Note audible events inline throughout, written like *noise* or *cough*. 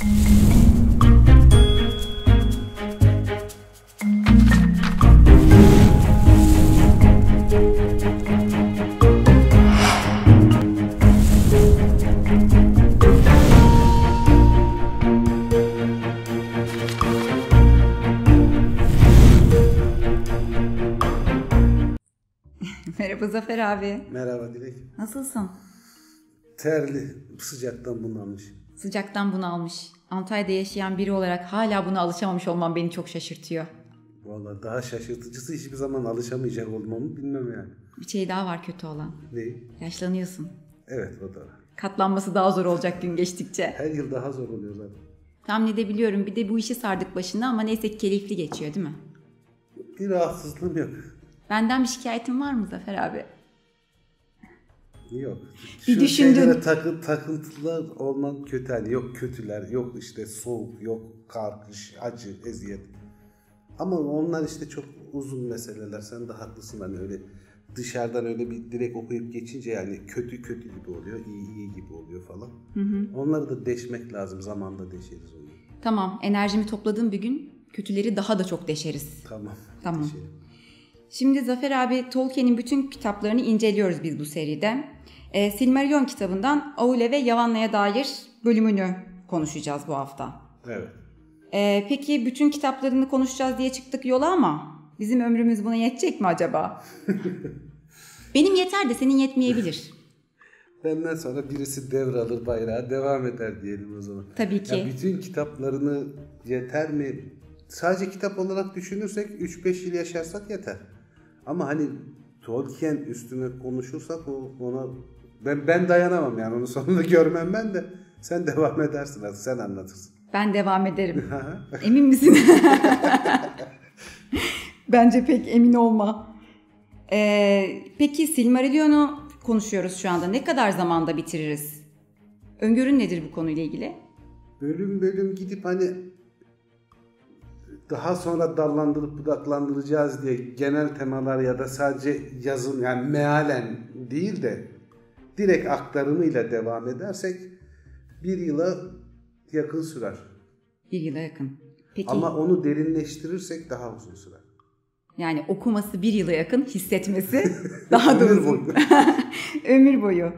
*laughs* Merhaba Zafer abi. Merhaba Dilek. Nasılsın? Terli, sıcaktan bunalmış. Sıcaktan bunalmış. Antalya'da yaşayan biri olarak hala buna alışamamış olman beni çok şaşırtıyor. Vallahi daha şaşırtıcısı hiçbir zaman alışamayacak olmamı bilmem yani. Bir şey daha var kötü olan. Ne? Yaşlanıyorsun. Evet o da. Katlanması daha zor olacak gün geçtikçe. Her yıl daha zor oluyor zaten. Tahmin edebiliyorum. Bir de bu işi sardık başına ama neyse ki keyifli geçiyor değil mi? Bir rahatsızlığım yok. Benden bir şikayetin var mı Zafer abi? Yok. Bir Şu düşündün. takı, takıntılar olman kötü hani. Yok kötüler, yok işte soğuk, yok kar, kış, acı, eziyet. Ama onlar işte çok uzun meseleler. Sen de haklısın hani öyle dışarıdan öyle bir direkt okuyup geçince yani kötü kötü gibi oluyor, iyi iyi gibi oluyor falan. Onları da deşmek lazım. Zamanda deşeriz onu. Tamam enerjimi topladığım bir gün kötüleri daha da çok deşeriz. Tamam. Tamam. Deşelim. Şimdi Zafer abi Tolkien'in bütün kitaplarını inceliyoruz biz bu seride. Ee, Silmarillion kitabından Aule ve Yavanna'ya dair bölümünü konuşacağız bu hafta. Evet. Ee, peki bütün kitaplarını konuşacağız diye çıktık yola ama bizim ömrümüz buna yetecek mi acaba? *laughs* Benim yeter de senin yetmeyebilir. *laughs* Benden sonra birisi devralır bayrağı devam eder diyelim o zaman. Tabii ki. Ya bütün kitaplarını yeter mi? Sadece kitap olarak düşünürsek 3-5 yıl yaşarsak yeter. Ama hani Tolkien üstüne konuşursak o ona ben ben dayanamam yani onun sonunu *laughs* görmem ben de. Sen devam edersin artık sen anlatırsın. Ben devam ederim. *laughs* Emin misin? *laughs* Bence pek emin olma. Ee, peki Silmarillion'u konuşuyoruz şu anda. Ne kadar zamanda bitiririz? Öngörün nedir bu konuyla ilgili? Bölüm bölüm gidip hani daha sonra dallandırıp budaklandıracağız diye genel temalar ya da sadece yazın yani mealen değil de direkt aktarımıyla devam edersek bir yıla yakın sürer. Bir yıla yakın. Peki Ama onu derinleştirirsek daha uzun sürer. yani okuması bir yıla yakın, hissetmesi *laughs* daha da Ömür uzun. boyu. *laughs* Ömür boyu.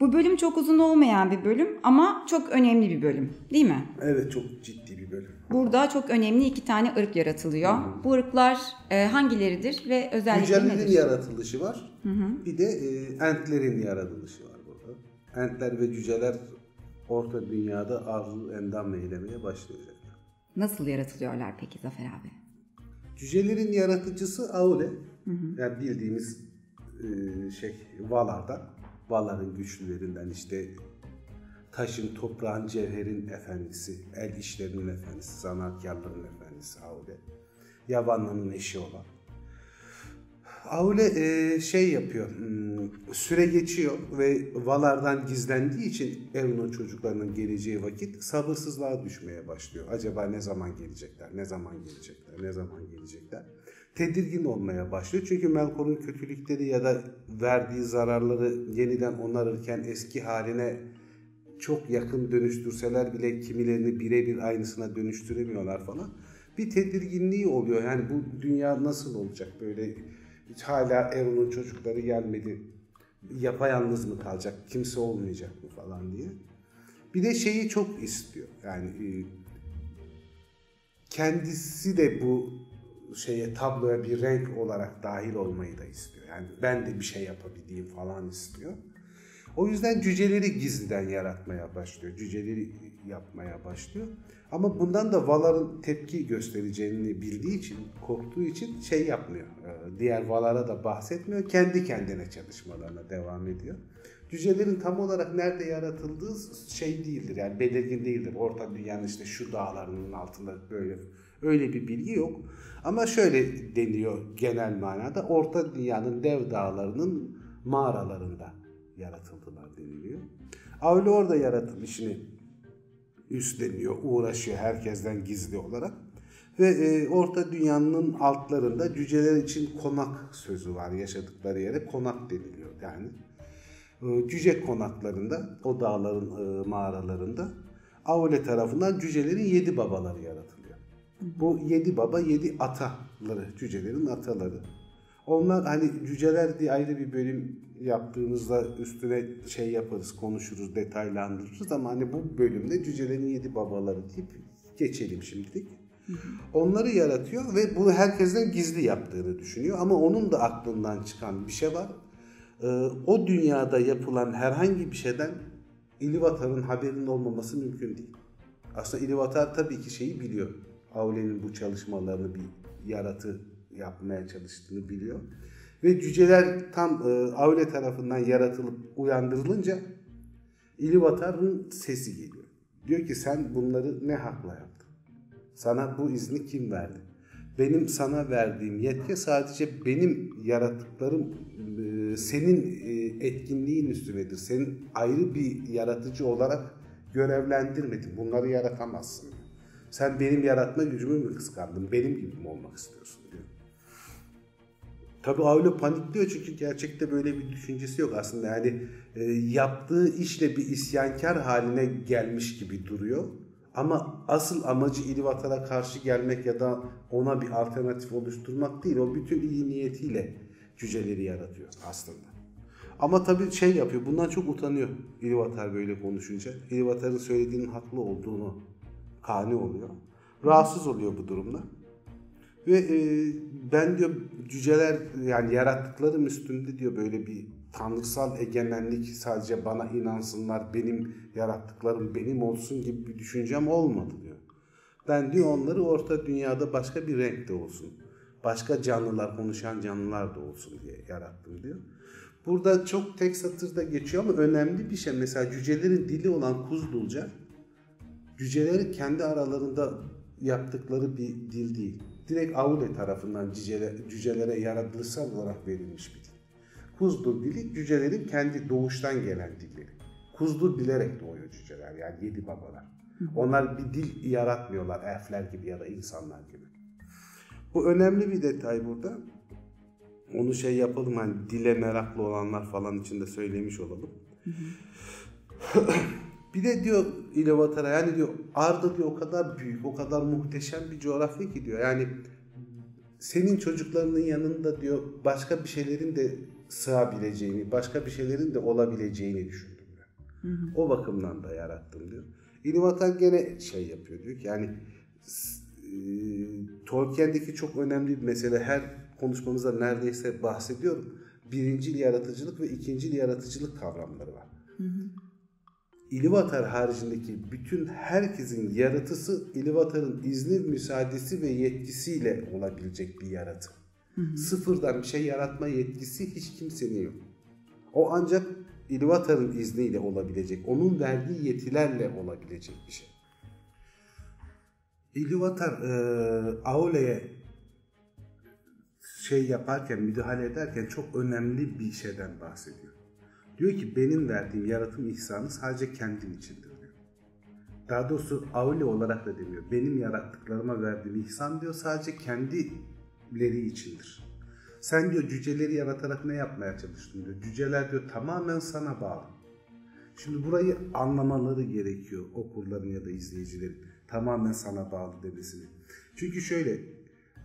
Bu bölüm çok uzun olmayan bir bölüm ama çok önemli bir bölüm değil mi? Evet çok ciddi bir bölüm. Burada çok önemli iki tane ırk yaratılıyor. Bu ırklar e, hangileridir ve özellikleri Cücelerin nedir? yaratılışı var. Bir de e, entlerin yaratılışı var burada. Entler ve cüceler orta dünyada arzu endam eylemeye başlayacaklar. Nasıl yaratılıyorlar peki Zafer abi? Cücelerin yaratıcısı Aule. Yani bildiğimiz e, şey Valar'dan. Valar'ın güçlülerinden işte taşın, toprağın, cevherin efendisi, el işlerinin efendisi, zanaatkarların efendisi Aule. Yavanna'nın eşi olan. Aule e, şey yapıyor, hmm, süre geçiyor ve Valar'dan gizlendiği için Euron çocuklarının geleceği vakit sabırsızlığa düşmeye başlıyor. Acaba ne zaman gelecekler, ne zaman gelecekler, ne zaman gelecekler? Tedirgin olmaya başlıyor. Çünkü Melkor'un kötülükleri ya da verdiği zararları yeniden onarırken eski haline çok yakın dönüştürseler bile kimilerini birebir aynısına dönüştüremiyorlar falan. Bir tedirginliği oluyor. Yani bu dünya nasıl olacak böyle hala Euron'un çocukları gelmedi. Yapayalnız mı kalacak? Kimse olmayacak mı falan diye. Bir de şeyi çok istiyor. Yani e, kendisi de bu şeye tabloya bir renk olarak dahil olmayı da istiyor. Yani ben de bir şey yapabileyim falan istiyor. O yüzden cüceleri gizliden yaratmaya başlıyor. Cüceleri yapmaya başlıyor. Ama bundan da Valar'ın tepki göstereceğini bildiği için, korktuğu için şey yapmıyor. Ee, Diğer Valar'a da bahsetmiyor. Kendi kendine çalışmalarına devam ediyor. Cücelerin tam olarak nerede yaratıldığı şey değildir. Yani belirgin değildir. Orta dünyanın işte şu dağlarının altında böyle öyle bir bilgi yok. Ama şöyle deniyor genel manada. Orta dünyanın dev dağlarının mağaralarında yaratıldılar deniliyor. Avlu orada yaratılışını üstleniyor, uğraşıyor herkesten gizli olarak. Ve e, Orta Dünya'nın altlarında cüceler için konak sözü var. Yaşadıkları yere konak deniliyor yani. E, cüce konaklarında, o dağların e, mağaralarında Aule tarafından cücelerin yedi babaları yaratılıyor. Bu yedi baba yedi ataları, cücelerin ataları. Onlar hani cüceler diye ayrı bir bölüm yaptığımızda üstüne şey yaparız, konuşuruz, detaylandırırız ama hani bu bölümde cücelerin yedi babaları deyip geçelim şimdilik. Onları yaratıyor ve bunu herkesten gizli yaptığını düşünüyor ama onun da aklından çıkan bir şey var. Ee, o dünyada yapılan herhangi bir şeyden İlivatar'ın haberinin olmaması mümkün değil. Aslında İlivatar tabii ki şeyi biliyor. Aule'nin bu çalışmalarını bir yaratı yapmaya çalıştığını biliyor. Ve cüceler tam e, Aule tarafından yaratılıp uyandırılınca İlivatar'ın sesi geliyor. Diyor ki sen bunları ne hakla yaptın? Sana bu izni kim verdi? Benim sana verdiğim yetki sadece benim yarattıklarım e, senin e, etkinliğin üstünedir. Senin ayrı bir yaratıcı olarak görevlendirmedim. Bunları yaratamazsın. Sen benim yaratma gücümü mü kıskandın? Benim gibi mi olmak istiyorsun diyor. Tabi Avlo panikliyor çünkü gerçekte böyle bir düşüncesi yok aslında. Yani e, yaptığı işle bir isyankar haline gelmiş gibi duruyor. Ama asıl amacı İlivatar'a karşı gelmek ya da ona bir alternatif oluşturmak değil. O bütün iyi niyetiyle cüceleri yaratıyor aslında. Ama tabii şey yapıyor, bundan çok utanıyor İlivatar böyle konuşunca. İlivatar'ın söylediğinin haklı olduğunu kani oluyor. Rahatsız oluyor bu durumda. Ve e, ben diyor cüceler yani yarattıklarım üstünde diyor böyle bir tanrısal egemenlik sadece bana inansınlar benim yarattıklarım benim olsun gibi bir düşüncem olmadı diyor. Ben diyor onları orta dünyada başka bir renkte olsun. Başka canlılar, konuşan canlılar da olsun diye yarattım diyor. Burada çok tek satırda geçiyor ama önemli bir şey. Mesela cücelerin dili olan Kuzdulca cüceleri kendi aralarında yaptıkları bir dil değil. Direkt Aule tarafından cücelere, cücelere yaratılışsal olarak verilmiş bir dil. Kuzdul dili cücelerin kendi doğuştan gelen dilleri. Kuzdul bilerek doğuyor cüceler yani yedi babalar. Onlar bir dil yaratmıyorlar elfler gibi ya da insanlar gibi. Bu önemli bir detay burada. Onu şey yapalım hani dile meraklı olanlar falan için de söylemiş olalım. *clears throat* bir de diyor İlevatara yani diyor Arda diyor o kadar büyük, o kadar muhteşem bir coğrafya ki diyor. Yani senin çocuklarının yanında diyor başka bir şeylerin de sığabileceğini, başka bir şeylerin de olabileceğini düşündüm diyor. Hı hı. O bakımdan da yarattım diyor. İlivatar gene şey yapıyor diyor ki yani e, Tolkien'deki çok önemli bir mesele her konuşmamızda neredeyse bahsediyorum. Birincil yaratıcılık ve ikincil yaratıcılık kavramları var. Hı hı. İlivatar haricindeki bütün herkesin yaratısı İlivatar'ın izni, müsaadesi ve yetkisiyle olabilecek bir yaratım. Hı hı. Sıfırdan bir şey yaratma yetkisi hiç kimsenin yok. O ancak İlivatar'ın izniyle olabilecek, onun verdiği yetilerle olabilecek bir şey. İlivatar e, Aule'ye şey yaparken, müdahale ederken çok önemli bir şeyden bahsediyor. Diyor ki benim verdiğim yaratım ihsanı sadece kendim içindir diyor. Daha doğrusu Aule olarak da demiyor. Benim yarattıklarıma verdiğim ihsan diyor sadece kendileri içindir. Sen diyor cüceleri yaratarak ne yapmaya çalıştın diyor. Cüceler diyor tamamen sana bağlı. Şimdi burayı anlamaları gerekiyor okurların ya da izleyicilerin. Tamamen sana bağlı demesini. Çünkü şöyle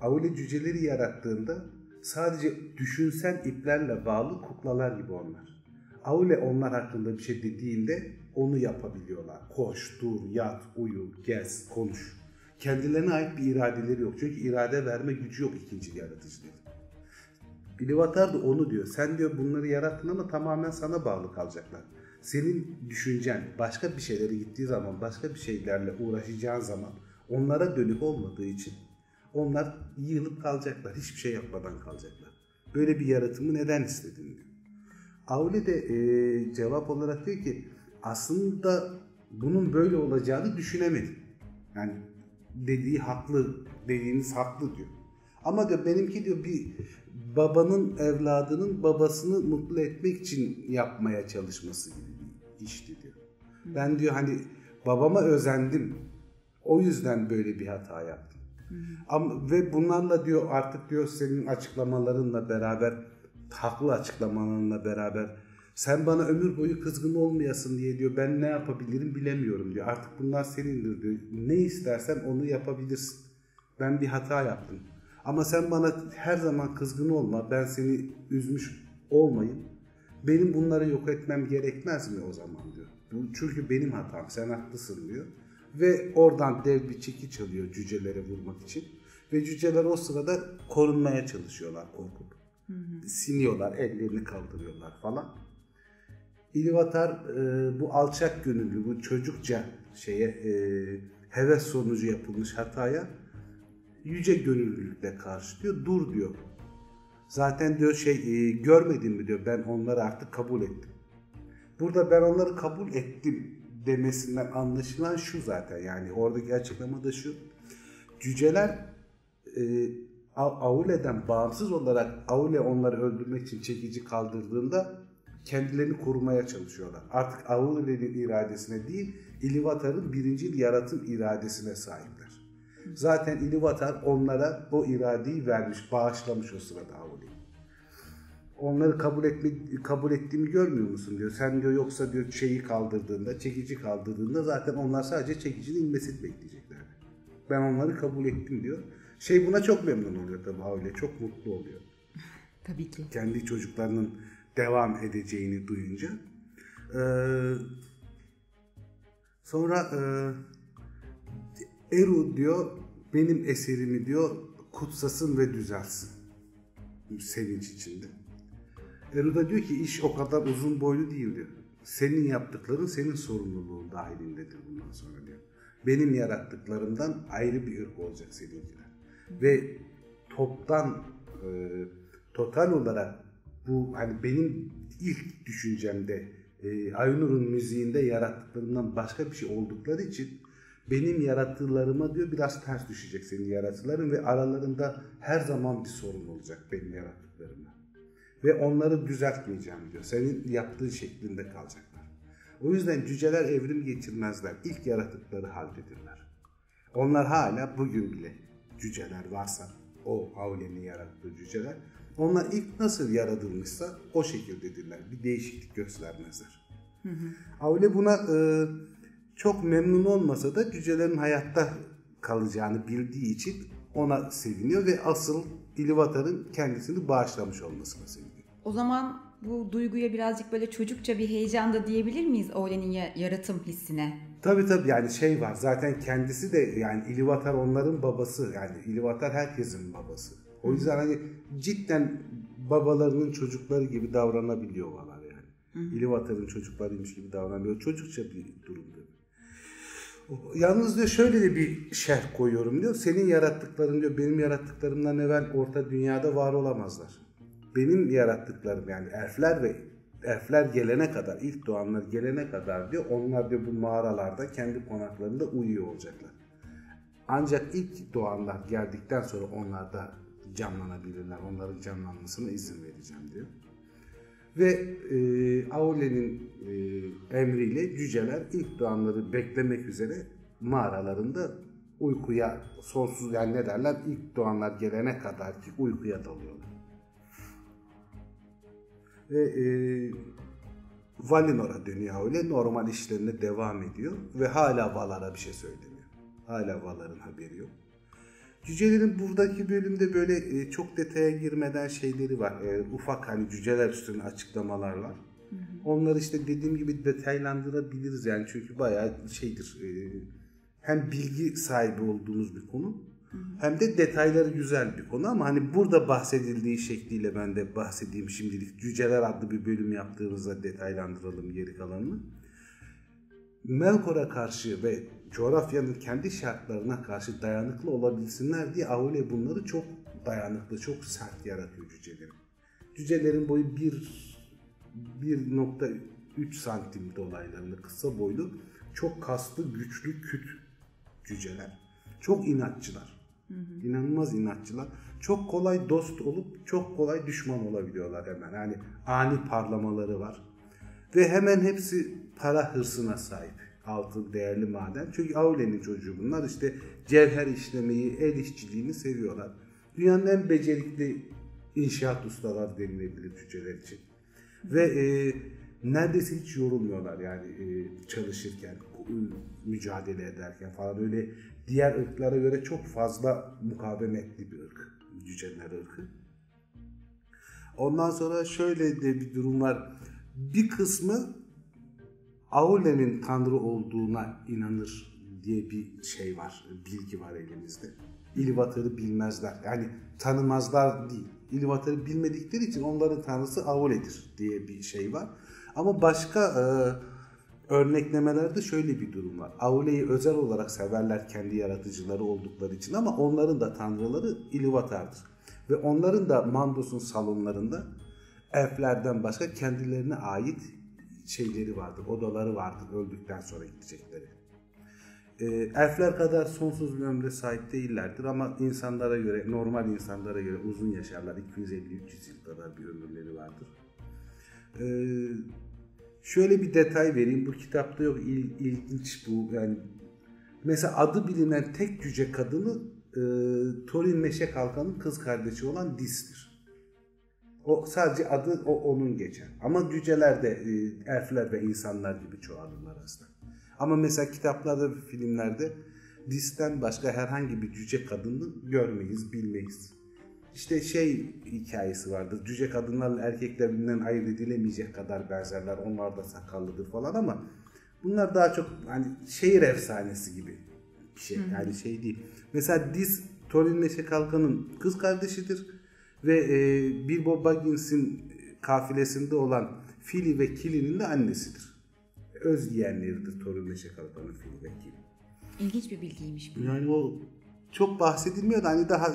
Aule cüceleri yarattığında sadece düşünsel iplerle bağlı kuklalar gibi onlar. Aule onlar hakkında bir şey dediğinde onu yapabiliyorlar. Koş, dur, yat, uyu, gez, konuş. Kendilerine ait bir iradeleri yok. Çünkü irade verme gücü yok ikinci yaratıcıların. Bilivatar da onu diyor. Sen diyor bunları yarattın ama tamamen sana bağlı kalacaklar. Senin düşüncen başka bir şeylere gittiği zaman, başka bir şeylerle uğraşacağın zaman onlara dönük olmadığı için onlar yığılıp kalacaklar. Hiçbir şey yapmadan kalacaklar. Böyle bir yaratımı neden istedin diyor. Aule de e, cevap olarak diyor ki aslında bunun böyle olacağını düşünemedim. Yani dediği haklı, dediğiniz haklı diyor. Ama diyor benimki diyor bir babanın evladının babasını mutlu etmek için yapmaya çalışması gibi bir işti diyor. Ben diyor hani babama özendim. O yüzden böyle bir hata yaptım. Ama, ve bunlarla diyor artık diyor senin açıklamalarınla beraber haklı açıklamalarınla beraber Sen bana ömür boyu kızgın olmayasın diye diyor ben ne yapabilirim bilemiyorum diyor. Artık bunlar senindir diyor. Ne istersen onu yapabilirsin. Ben bir hata yaptım. Ama sen bana her zaman kızgın olma. Ben seni üzmüş olmayayım. Benim bunları yok etmem gerekmez mi o zaman diyor. Çünkü benim hatam. Sen haklısın diyor. Ve oradan dev bir çekiç alıyor cücelere vurmak için. Ve cüceler o sırada korunmaya çalışıyorlar korkup. Siniyorlar, ellerini kaldırıyorlar falan. İlvatar e, bu alçak gönüllü, bu çocukça şeye e, heves sonucu yapılmış hataya yüce gönüllülükle karşı diyor. Dur diyor. Zaten diyor şey e, görmedin mi diyor ben onları artık kabul ettim. Burada ben onları kabul ettim demesinden anlaşılan şu zaten yani oradaki açıklama da şu. Cüceler e, Aule'den bağımsız olarak Aule onları öldürmek için çekici kaldırdığında kendilerini korumaya çalışıyorlar. Artık Aule'nin iradesine değil, Ilúvatar'ın birincil yaratım iradesine sahipler. Zaten Ilúvatar onlara o iradeyi vermiş, bağışlamış o sırada Aule'yi. Onları kabul etme, kabul ettiğimi görmüyor musun diyor. Sen diyor yoksa diyor şeyi kaldırdığında, çekici kaldırdığında zaten onlar sadece çekicinin inmesini bekleyecekler. Ben onları kabul ettim diyor. Şey buna çok memnun oluyor tabii Aule. Çok mutlu oluyor. *laughs* Tabii ki. Kendi çocuklarının devam edeceğini duyunca. Ee, sonra e, Eru diyor benim eserimi diyor kutsasın ve düzelsin. Sevinç içinde. Eru da diyor ki iş o kadar uzun boylu değil diyor. Senin yaptıkların senin sorumluluğun dahilindedir bundan sonra diyor. Benim yarattıklarımdan ayrı bir ırk olacak seninkiler. Ve toptan e, total olarak bu hani benim ilk düşüncemde e, Aynur'un müziğinde yarattıklarımdan başka bir şey oldukları için benim yarattıklarıma diyor biraz ters düşecek senin yaratıların ve aralarında her zaman bir sorun olacak benim yarattıklarımla. Ve onları düzeltmeyeceğim diyor. Senin yaptığın şeklinde kalacaklar. O yüzden cüceler evrim geçirmezler. İlk yaratıkları haldedirler. Onlar hala bugün bile cüceler varsa o Aule'nin yarattığı cüceler onlar ilk nasıl yaratılmışsa o şekildedirler. Bir değişiklik göstermezler. Hı buna e, çok memnun olmasa da cücelerin hayatta kalacağını bildiği için ona seviniyor ve asıl İlivatar'ın kendisini bağışlamış olmasına seviniyor. O zaman bu duyguya birazcık böyle çocukça bir heyecan da diyebilir miyiz Olen'in yaratım hissine? Tabii tabii yani şey var zaten kendisi de yani İlivatar onların babası yani İlivatar herkesin babası. O yüzden hani cidden babalarının çocukları gibi davranabiliyorlar yani. İlivatar'ın çocuklarıymış gibi davranıyor. Çocukça bir durumda. Yalnız diyor şöyle de bir şerh koyuyorum diyor. Senin yarattıkların diyor benim yarattıklarımdan evvel orta dünyada var olamazlar. Benim yarattıklarım yani elfler ve elfler gelene kadar, ilk doğanlar gelene kadar diyor onlar diyor bu mağaralarda kendi konaklarında uyuyor olacaklar. Ancak ilk doğanlar geldikten sonra onlar da canlanabilirler. Onların canlanmasına izin vereceğim diyor. Ve e, Aule'nin e, emriyle cüceler ilk doğanları beklemek üzere mağaralarında uykuya sonsuz yani ne derler ilk doğanlar gelene kadar ki uykuya dalıyorlar. Ve e, Valinor'a dönüyor Aule normal işlerine devam ediyor ve hala Valar'a bir şey söylemiyor. Hala Valar'ın haberi yok. Cücelerin buradaki bölümde böyle e, çok detaya girmeden şeyleri var. E, ufak hani cüceler üstüne açıklamalar var. Hı hı. Onları işte dediğim gibi detaylandırabiliriz yani çünkü bayağı şeydir. E, hem bilgi sahibi olduğumuz bir konu. Hem de detayları güzel bir konu ama hani burada bahsedildiği şekliyle ben de bahsedeyim şimdilik. Cüceler adlı bir bölüm yaptığımızda detaylandıralım geri kalanını. Melkor'a karşı ve coğrafyanın kendi şartlarına karşı dayanıklı olabilsinler diye Aule bunları çok dayanıklı, çok sert yaratıyor cücelerin. Cücelerin boyu 1.3 santim dolaylarında kısa boylu, çok kaslı, güçlü, küt cüceler. Çok inatçılar. Hı hı. İnanılmaz inatçılar. Çok kolay dost olup çok kolay düşman olabiliyorlar hemen. Yani ani parlamaları var. Ve hemen hepsi para hırsına sahip altın değerli maden. Çünkü Aule'nin çocuğu bunlar işte cevher işlemeyi, el işçiliğini seviyorlar. Dünyanın en becerikli inşaat ustalar denilebilir cüceler için. Ve e, neredeyse hiç yorulmuyorlar yani e, çalışırken, mücadele ederken falan öyle diğer ırklara göre çok fazla mukavemetli bir ırk. Cüceler ırkı. Ondan sonra şöyle de bir durum var. Bir kısmı Aule'nin tanrı olduğuna inanır diye bir şey var, bilgi var elimizde. İlvatır'ı bilmezler. Yani tanımazlar değil. İlvatır'ı bilmedikleri için onların tanrısı Aule'dir diye bir şey var. Ama başka e, örneklemelerde şöyle bir durum var. Aule'yi özel olarak severler kendi yaratıcıları oldukları için ama onların da tanrıları İlvatar'dır. Ve onların da Mandos'un salonlarında elflerden başka kendilerine ait şeyleri vardır, odaları vardır öldükten sonra gidecekleri. E, elfler kadar sonsuz bir ömre sahip değillerdir ama insanlara göre, normal insanlara göre uzun yaşarlar. 250-300 yıl kadar bir ömürleri vardır. E, şöyle bir detay vereyim. Bu kitapta yok. İl, ilginç bu. Yani mesela adı bilinen tek cüce kadını e, Thorin Meşe Kalkan'ın kız kardeşi olan Dis'tir. O sadece adı o onun geçer. Ama cüceler de e, elfler ve insanlar gibi çoğalırlar aslında. Ama mesela kitaplarda filmlerde Dis'ten başka herhangi bir cüce kadını görmeyiz, bilmeyiz. İşte şey hikayesi vardır. Cüce kadınlarla erkekler birbirinden ayırt edilemeyecek kadar benzerler. Onlar da sakallıdır falan ama bunlar daha çok hani şehir efsanesi gibi bir şey. Hı. Yani şey değil. Mesela Dis Thorin Meşe Kalkan'ın kız kardeşidir ve e, Bilbo Baggins'in kafilesinde olan Fili ve Kili'nin de annesidir. Öz yeğenleridir Thorin Meşe Kalkan'ın Fili ve Kili. İlginç bir bilgiymiş bu. Yani o çok bahsedilmiyor da hani daha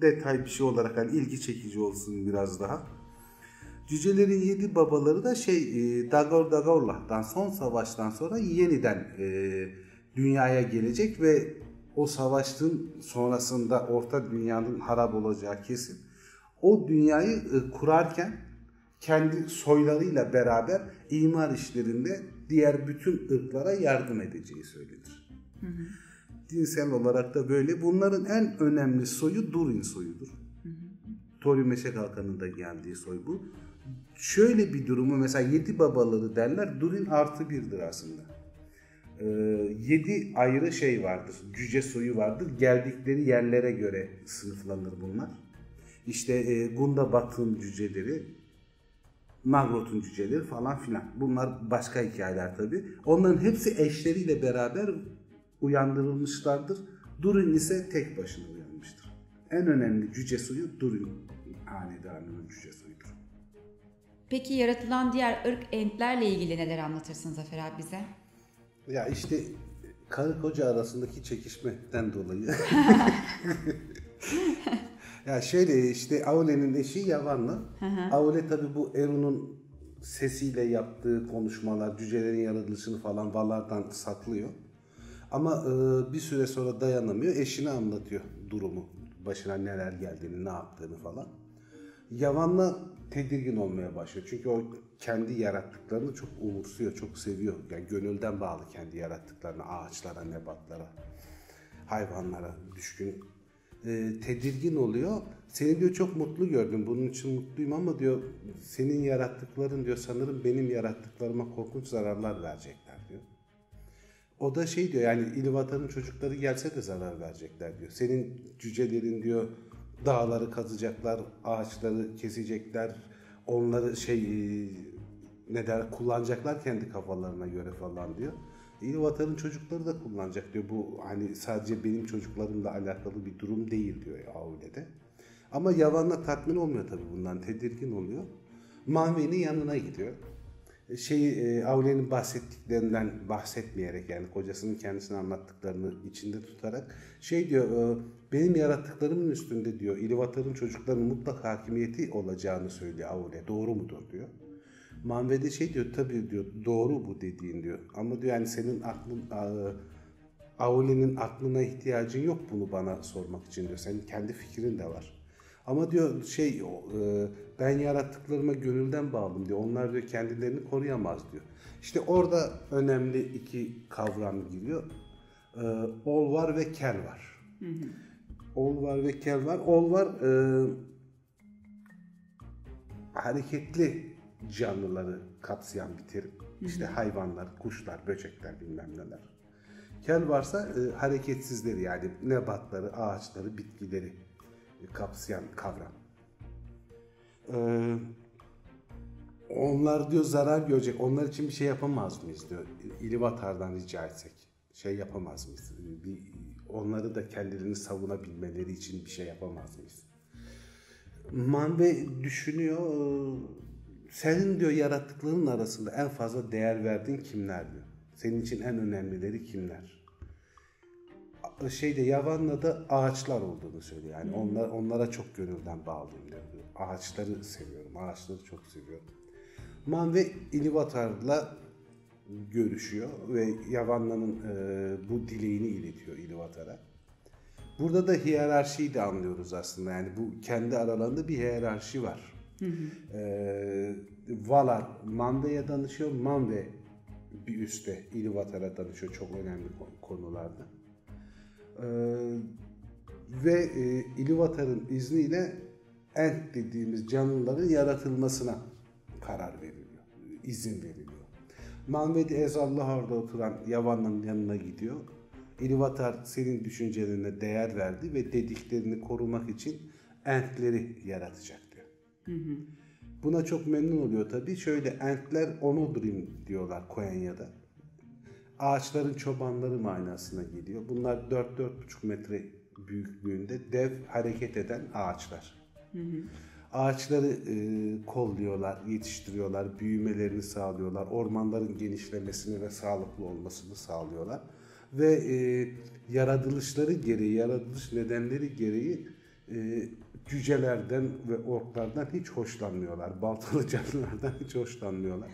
detay bir şey olarak hani ilgi çekici olsun biraz daha. Cücelerin yedi babaları da şey e, Dagor Dagorlah'tan son savaştan sonra yeniden e, dünyaya gelecek ve o savaşın sonrasında orta dünyanın harap olacağı kesin. O dünyayı e, kurarken kendi soylarıyla beraber imar işlerinde diğer bütün ırklara yardım edeceği söylenir. Hı hı dinsel olarak da böyle. Bunların en önemli soyu Durin soyudur. Tori Meşe Kalkan'ın da geldiği soy bu. Şöyle bir durumu mesela yedi babaları derler. Durin artı birdir aslında. Ee, yedi ayrı şey vardır. Cüce soyu vardır. Geldikleri yerlere göre sınıflanır bunlar. İşte e, Gunda Batın cüceleri, Magrot'un cüceleri falan filan. Bunlar başka hikayeler tabi. Onların hepsi eşleriyle beraber uyandırılmışlardır. Durin ise tek başına uyanmıştır. En önemli cüce suyu Durin hanedanının cüce suyudur. Peki yaratılan diğer ırk entlerle ilgili neler anlatırsın Zafer abi bize? Ya işte karı koca arasındaki çekişmeden dolayı. *laughs* ya şöyle işte Aule'nin eşi Yavan'la. Aule tabi bu Eru'nun sesiyle yaptığı konuşmalar, cücelerin yaratılışını falan Valar'dan saklıyor. Ama e, bir süre sonra dayanamıyor. Eşine anlatıyor durumu. Başına neler geldiğini, ne yaptığını falan. Yavan'la tedirgin olmaya başlıyor. Çünkü o kendi yarattıklarını çok umursuyor, çok seviyor. Yani gönülden bağlı kendi yarattıklarını, ağaçlara, nebatlara, hayvanlara düşkün. E, tedirgin oluyor. Seni diyor çok mutlu gördüm. Bunun için mutluyum ama diyor senin yarattıkların diyor sanırım benim yarattıklarıma korkunç zararlar verecekler. O da şey diyor yani İlvatan'ın çocukları gelse de zarar verecekler diyor. Senin cücelerin diyor dağları kazacaklar, ağaçları kesecekler, onları şey e, ne der kullanacaklar kendi kafalarına göre falan diyor. İlvatan'ın çocukları da kullanacak diyor. Bu hani sadece benim çocuklarımla alakalı bir durum değil diyor Aule'de. Ama Yavan'la tatmin olmuyor tabii bundan. Tedirgin oluyor. Mahve'nin yanına gidiyor şeyi e, Aule'nin bahsettiklerinden bahsetmeyerek yani kocasının kendisine anlattıklarını içinde tutarak şey diyor e, benim yarattıklarımın üstünde diyor İlivatar'ın çocuklarının mutlak hakimiyeti olacağını söylüyor Aule. Doğru mudur diyor. Manve de şey diyor tabii diyor doğru bu dediğin diyor. Ama diyor yani senin aklın Aule'nin aklına ihtiyacın yok bunu bana sormak için diyor. Senin kendi fikrin de var. Ama diyor şey e, ben yarattıklarıma gönülden bağlım diyor. Onlar diyor kendilerini koruyamaz diyor. İşte orada önemli iki kavram giriyor. E, ol var ve kel var. Hı hı. Ol var ve kel var. Ol var e, hareketli canlıları kapsayan bir terim. İşte hayvanlar, kuşlar, böcekler bilmem neler. Kel varsa e, hareketsizleri yani nebatları, ağaçları, bitkileri kapsayan kavram. Ee, onlar diyor zarar görecek. Onlar için bir şey yapamaz mıyız diyor. İlivatar'dan rica etsek. Şey yapamaz mıyız? Bir, onları da kendilerini savunabilmeleri için bir şey yapamaz mıyız? Manve düşünüyor. Senin diyor yarattıkların arasında en fazla değer verdiğin kimler diyor. Senin için en önemlileri kimler? Şeyde Yavan'la ağaçlar olduğunu söylüyor. Yani onlar onlara çok gönülden bağlıyım diyor. Ağaçları seviyorum. Ağaçları çok seviyorum. Man ve İlivatar'la görüşüyor ve Yavanna'nın e, bu dileğini iletiyor İlivatar'a. Burada da hiyerarşiyi de anlıyoruz aslında. Yani bu kendi aralarında bir hiyerarşi var. Hı hı. E, Valar Manve'ye danışıyor. Manve bir üstte İlivatar'a danışıyor çok önemli konularda. E, ve e, İlivatar'ın izniyle Ent dediğimiz canlıların yaratılmasına karar veriliyor. izin veriliyor. Mahmedi Ezallah orada oturan Yavan'ın yanına gidiyor. İlivatar senin düşüncelerine değer verdi ve dediklerini korumak için entleri yaratacak diyor. Hı hı. Buna çok memnun oluyor tabii. Şöyle entler onodrim diyorlar Konya'da. Ağaçların çobanları manasına geliyor. Bunlar 4-4,5 metre büyüklüğünde dev hareket eden ağaçlar. Hı hı. Ağaçları e, kolluyorlar, yetiştiriyorlar, büyümelerini sağlıyorlar, ormanların genişlemesini ve sağlıklı olmasını sağlıyorlar. Ve e, yaratılışları gereği, yaratılış nedenleri gereği e, cücelerden ve orklardan hiç hoşlanmıyorlar. Baltalı canlılardan hiç hoşlanmıyorlar.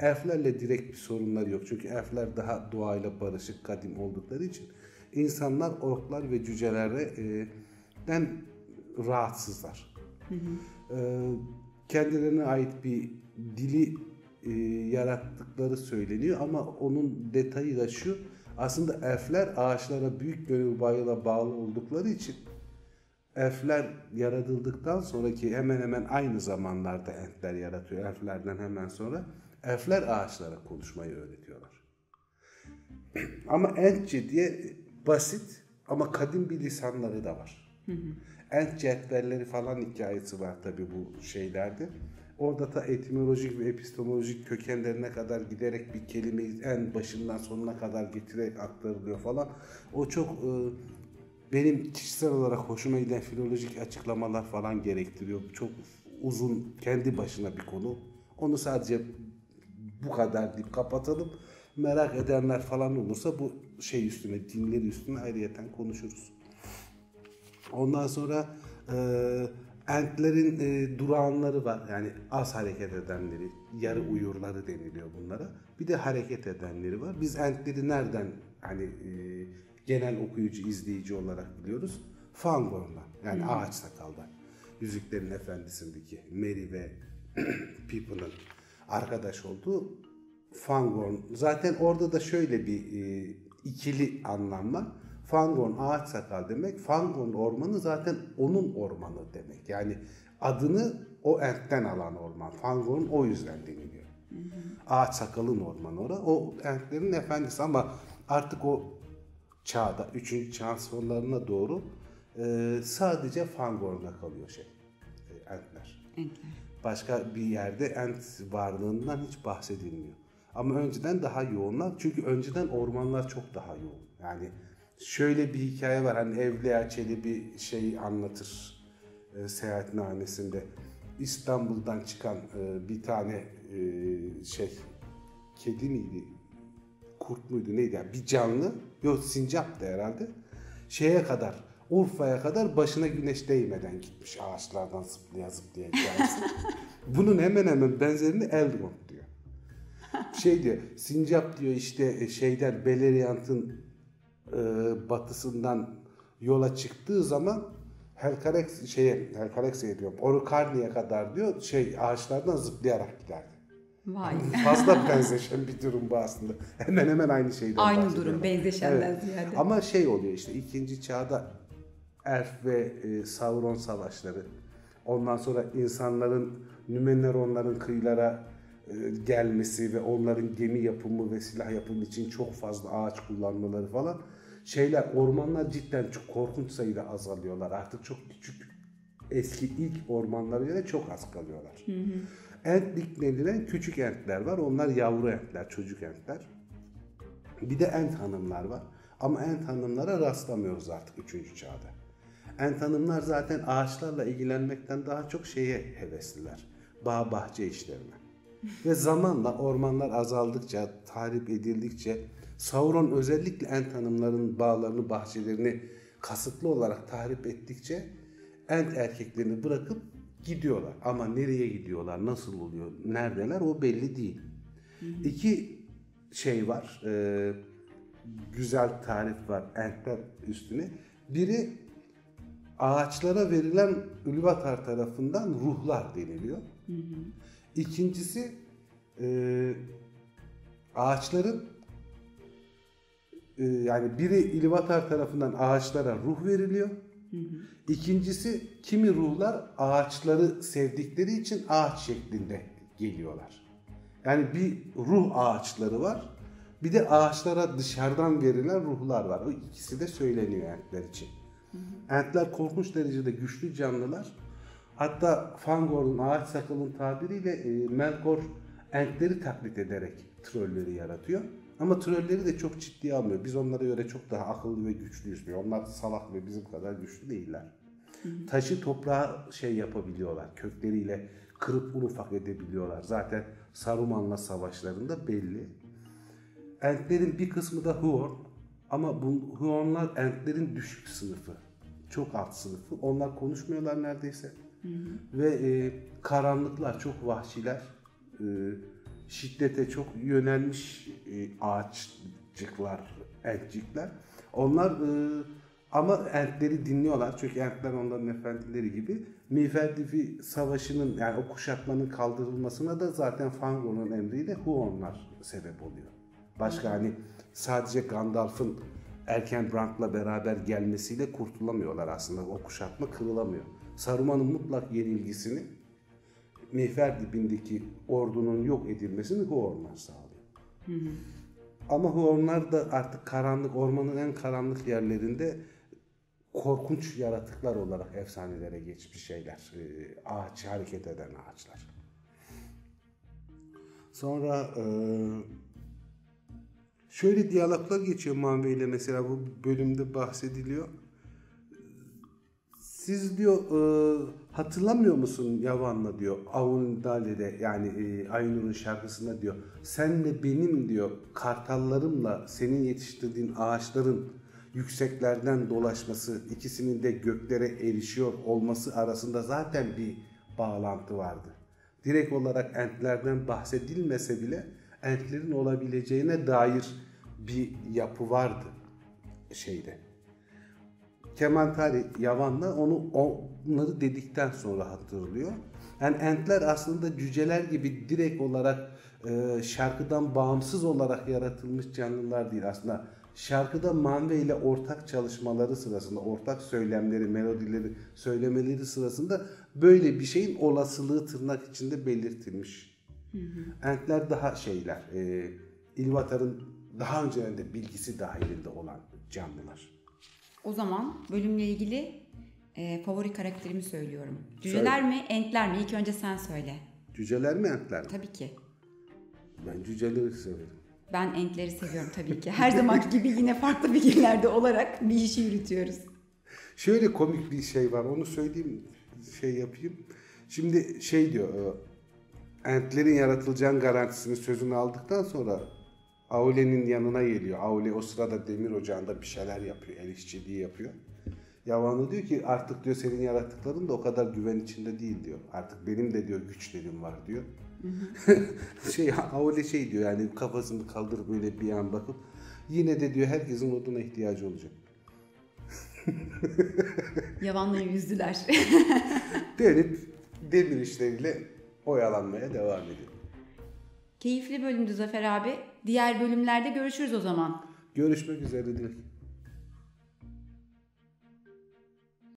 Elflerle direkt bir sorunları yok. Çünkü elfler daha doğayla barışık, kadim oldukları için insanlar orklar ve cücelerden rahatsızlar. Hı hı. Ee, kendilerine ait bir dili e, yarattıkları söyleniyor ama onun detayı da şu aslında elfler ağaçlara büyük gönül bağıyla bağlı oldukları için elfler yaratıldıktan sonraki hemen hemen aynı zamanlarda entler yaratıyor elflerden hemen sonra elfler ağaçlara konuşmayı öğretiyorlar. *clears throat* ama entçe diye basit ama kadim bir lisanları da var. Hı hı. Ent cetvelleri falan hikayesi var tabi bu şeylerde. Orada da etimolojik ve epistemolojik kökenlerine kadar giderek bir kelimeyi en başından sonuna kadar getirerek aktarılıyor falan. O çok e, benim kişisel olarak hoşuma giden filolojik açıklamalar falan gerektiriyor. Çok uzun kendi başına bir konu. Onu sadece bu kadar deyip kapatalım. Merak edenler falan olursa bu şey üstüne, dinleri üstüne ayrıyeten konuşuruz. Ondan sonra e, entlerin e, durağanları var. Yani az hareket edenleri, yarı uyurları deniliyor bunlara. Bir de hareket edenleri var. Biz entleri nereden hani e, genel okuyucu, izleyici olarak biliyoruz? Fangorn'dan. Yani ağaç sakaldan. Yüzüklerin Efendisi'ndeki Merry ve *clears throat* Pippin'in arkadaş olduğu Fangorn. Zaten orada da şöyle bir e, ikili anlam var. Fangon ağaç sakal demek. Fangon ormanı zaten onun ormanı demek. Yani adını o entten alan orman. Fangon o yüzden deniliyor. Ağaç sakalın ormanı ora. O entlerin efendisi ama artık o çağda, 3. çağ sonlarına doğru e, sadece Fangorn'a kalıyor şey, e, entler. Entler. Başka bir yerde ent varlığından hiç bahsedilmiyor. Ama önceden daha yoğunlar. Çünkü önceden ormanlar çok daha yoğun. Yani şöyle bir hikaye var. Hani Evliya Çelebi şey anlatır e, seyahatnamesinde. İstanbul'dan çıkan e, bir tane e, şey kedi miydi? Kurt muydu neydi? Yani bir canlı. Yok sincaptı herhalde. Şeye kadar Urfa'ya kadar başına güneş değmeden gitmiş ağaçlardan zıplaya zıplaya hikayesi. *laughs* Bunun hemen hemen benzerini Elrond diyor. Şey diyor, sincap diyor işte e, şeyden Beleriand'ın e, batısından yola çıktığı zaman Helkarex şeye Helkarex'e diyorum. Orukarni'ye kadar diyor şey ağaçlardan zıplayarak giderdi. Vay. Fazla benzeşen bir durum bu aslında. Hemen hemen aynı şeyden Aynı durum benzeşenden evet. ziyade. Ama şey oluyor işte ikinci çağda Elf ve e, Sauron savaşları. Ondan sonra insanların Nümenneronların kıyılara e, gelmesi ve onların gemi yapımı ve silah yapımı için çok fazla ağaç kullanmaları falan şeyler ormanlar cidden çok korkunç sayıda azalıyorlar. Artık çok küçük eski ilk ormanlara göre çok az kalıyorlar. Hı hı. Entlik denilen küçük entler var. Onlar yavru entler, çocuk entler. Bir de ent hanımlar var. Ama ent hanımlara rastlamıyoruz artık 3. çağda. Ent hanımlar zaten ağaçlarla ilgilenmekten daha çok şeye hevesliler. Bağ bahçe işlerine. *laughs* Ve zamanla ormanlar azaldıkça, tahrip edildikçe Sauron özellikle Ent hanımların bağlarını, bahçelerini kasıtlı olarak tahrip ettikçe Ent erkeklerini bırakıp gidiyorlar. Ama nereye gidiyorlar, nasıl oluyor, neredeler o belli değil. Hı hı. İki şey var, e, güzel tarif var Entler üstüne. Biri ağaçlara verilen Ülvatar tarafından ruhlar deniliyor. Hı hı. İkincisi e, ağaçların e, yani biri İlvatar tarafından ağaçlara ruh veriliyor. Hı hı. İkincisi kimi ruhlar ağaçları sevdikleri için ağaç şeklinde geliyorlar. Yani bir ruh ağaçları var. Bir de ağaçlara dışarıdan verilen ruhlar var. O ikisi de söyleniyor entler için. Entler korkunç derecede güçlü canlılar. Hatta Fangor'un ağaç sakalın tabiriyle e, Melkor entleri taklit ederek trolleri yaratıyor. Ama trolleri de çok ciddiye almıyor. Biz onlara göre çok daha akıllı ve güçlüyüz diyor. Onlar salak ve bizim kadar güçlü değiller. Taşı toprağa şey yapabiliyorlar. Kökleriyle kırıp ufak edebiliyorlar. Zaten Saruman'la savaşlarında belli. Entlerin bir kısmı da Huorn. Ama bu Huornlar Entlerin düşük sınıfı. Çok alt sınıfı. Onlar konuşmuyorlar neredeyse. Hı hı. Ve e, karanlıklar, çok vahşiler. E, şiddete çok yönelmiş e, ağaçcıklar, entcikler. Onlar e, ama entleri dinliyorlar. Çünkü entler onların efendileri gibi. Miğferdifi Savaşı'nın yani o kuşatmanın kaldırılmasına da zaten Fangorn'un emriyle Huonlar sebep oluyor. Başka hani sadece Gandalf'ın erken Brand'la beraber gelmesiyle kurtulamıyorlar aslında. O kuşatma kırılamıyor. Saruman'ın mutlak yenilgisini Mihver dibindeki ordunun yok edilmesini Huornlar sağlıyor. Hı hı. Ama Huornlar da artık karanlık, ormanın en karanlık yerlerinde korkunç yaratıklar olarak efsanelere geçmiş şeyler. E, ağaç, hareket eden ağaçlar. Sonra e, şöyle diyaloglar geçiyor Manve ile mesela bu bölümde bahsediliyor. Siz diyor e, hatırlamıyor musun Yavan'la diyor Avun Dale'de yani e, Aynur'un şarkısında diyor. Senle benim diyor kartallarımla senin yetiştirdiğin ağaçların yükseklerden dolaşması, ikisinin de göklere erişiyor olması arasında zaten bir bağlantı vardı. Direkt olarak entlerden bahsedilmese bile entlerin olabileceğine dair bir yapı vardı şeyde Kemal Tari Yavan'la onu onları dedikten sonra hatırlıyor. Yani entler aslında cüceler gibi direkt olarak e, şarkıdan bağımsız olarak yaratılmış canlılar değil. Aslında şarkıda Manve ile ortak çalışmaları sırasında, ortak söylemleri, melodileri söylemeleri sırasında böyle bir şeyin olasılığı tırnak içinde belirtilmiş. Hı hı. Entler daha şeyler, e, İlvatar'ın daha önceden de bilgisi dahilinde olan canlılar. O zaman bölümle ilgili e, favori karakterimi söylüyorum. Cüceler Söyle. mi, entler mi? İlk önce sen söyle. Cüceler mi, entler mi? Tabii ki. Ben cüceleri severim. Ben entleri seviyorum tabii ki. Her zaman gibi yine farklı fikirlerde olarak bir işi yürütüyoruz. Şöyle komik bir şey var. Onu söyleyeyim, şey yapayım. Şimdi şey diyor, e, entlerin yaratılacağın garantisini sözünü aldıktan sonra Aule'nin yanına geliyor. Aule o sırada demir ocağında bir şeyler yapıyor. El işçiliği yapıyor. Yavanlı diyor ki artık diyor senin yarattıkların da o kadar güven içinde değil diyor. Artık benim de diyor güçlerim var diyor. *laughs* şey Aule şey diyor yani kafasını kaldırıp böyle bir an bakıp yine de diyor herkesin oduna ihtiyacı olacak. Yavanla yüzdüler. *laughs* Dönüp demir işleriyle oyalanmaya devam ediyor. Keyifli bölümdü Zafer abi. Diğer bölümlerde görüşürüz o zaman. Görüşmek üzere Dilek.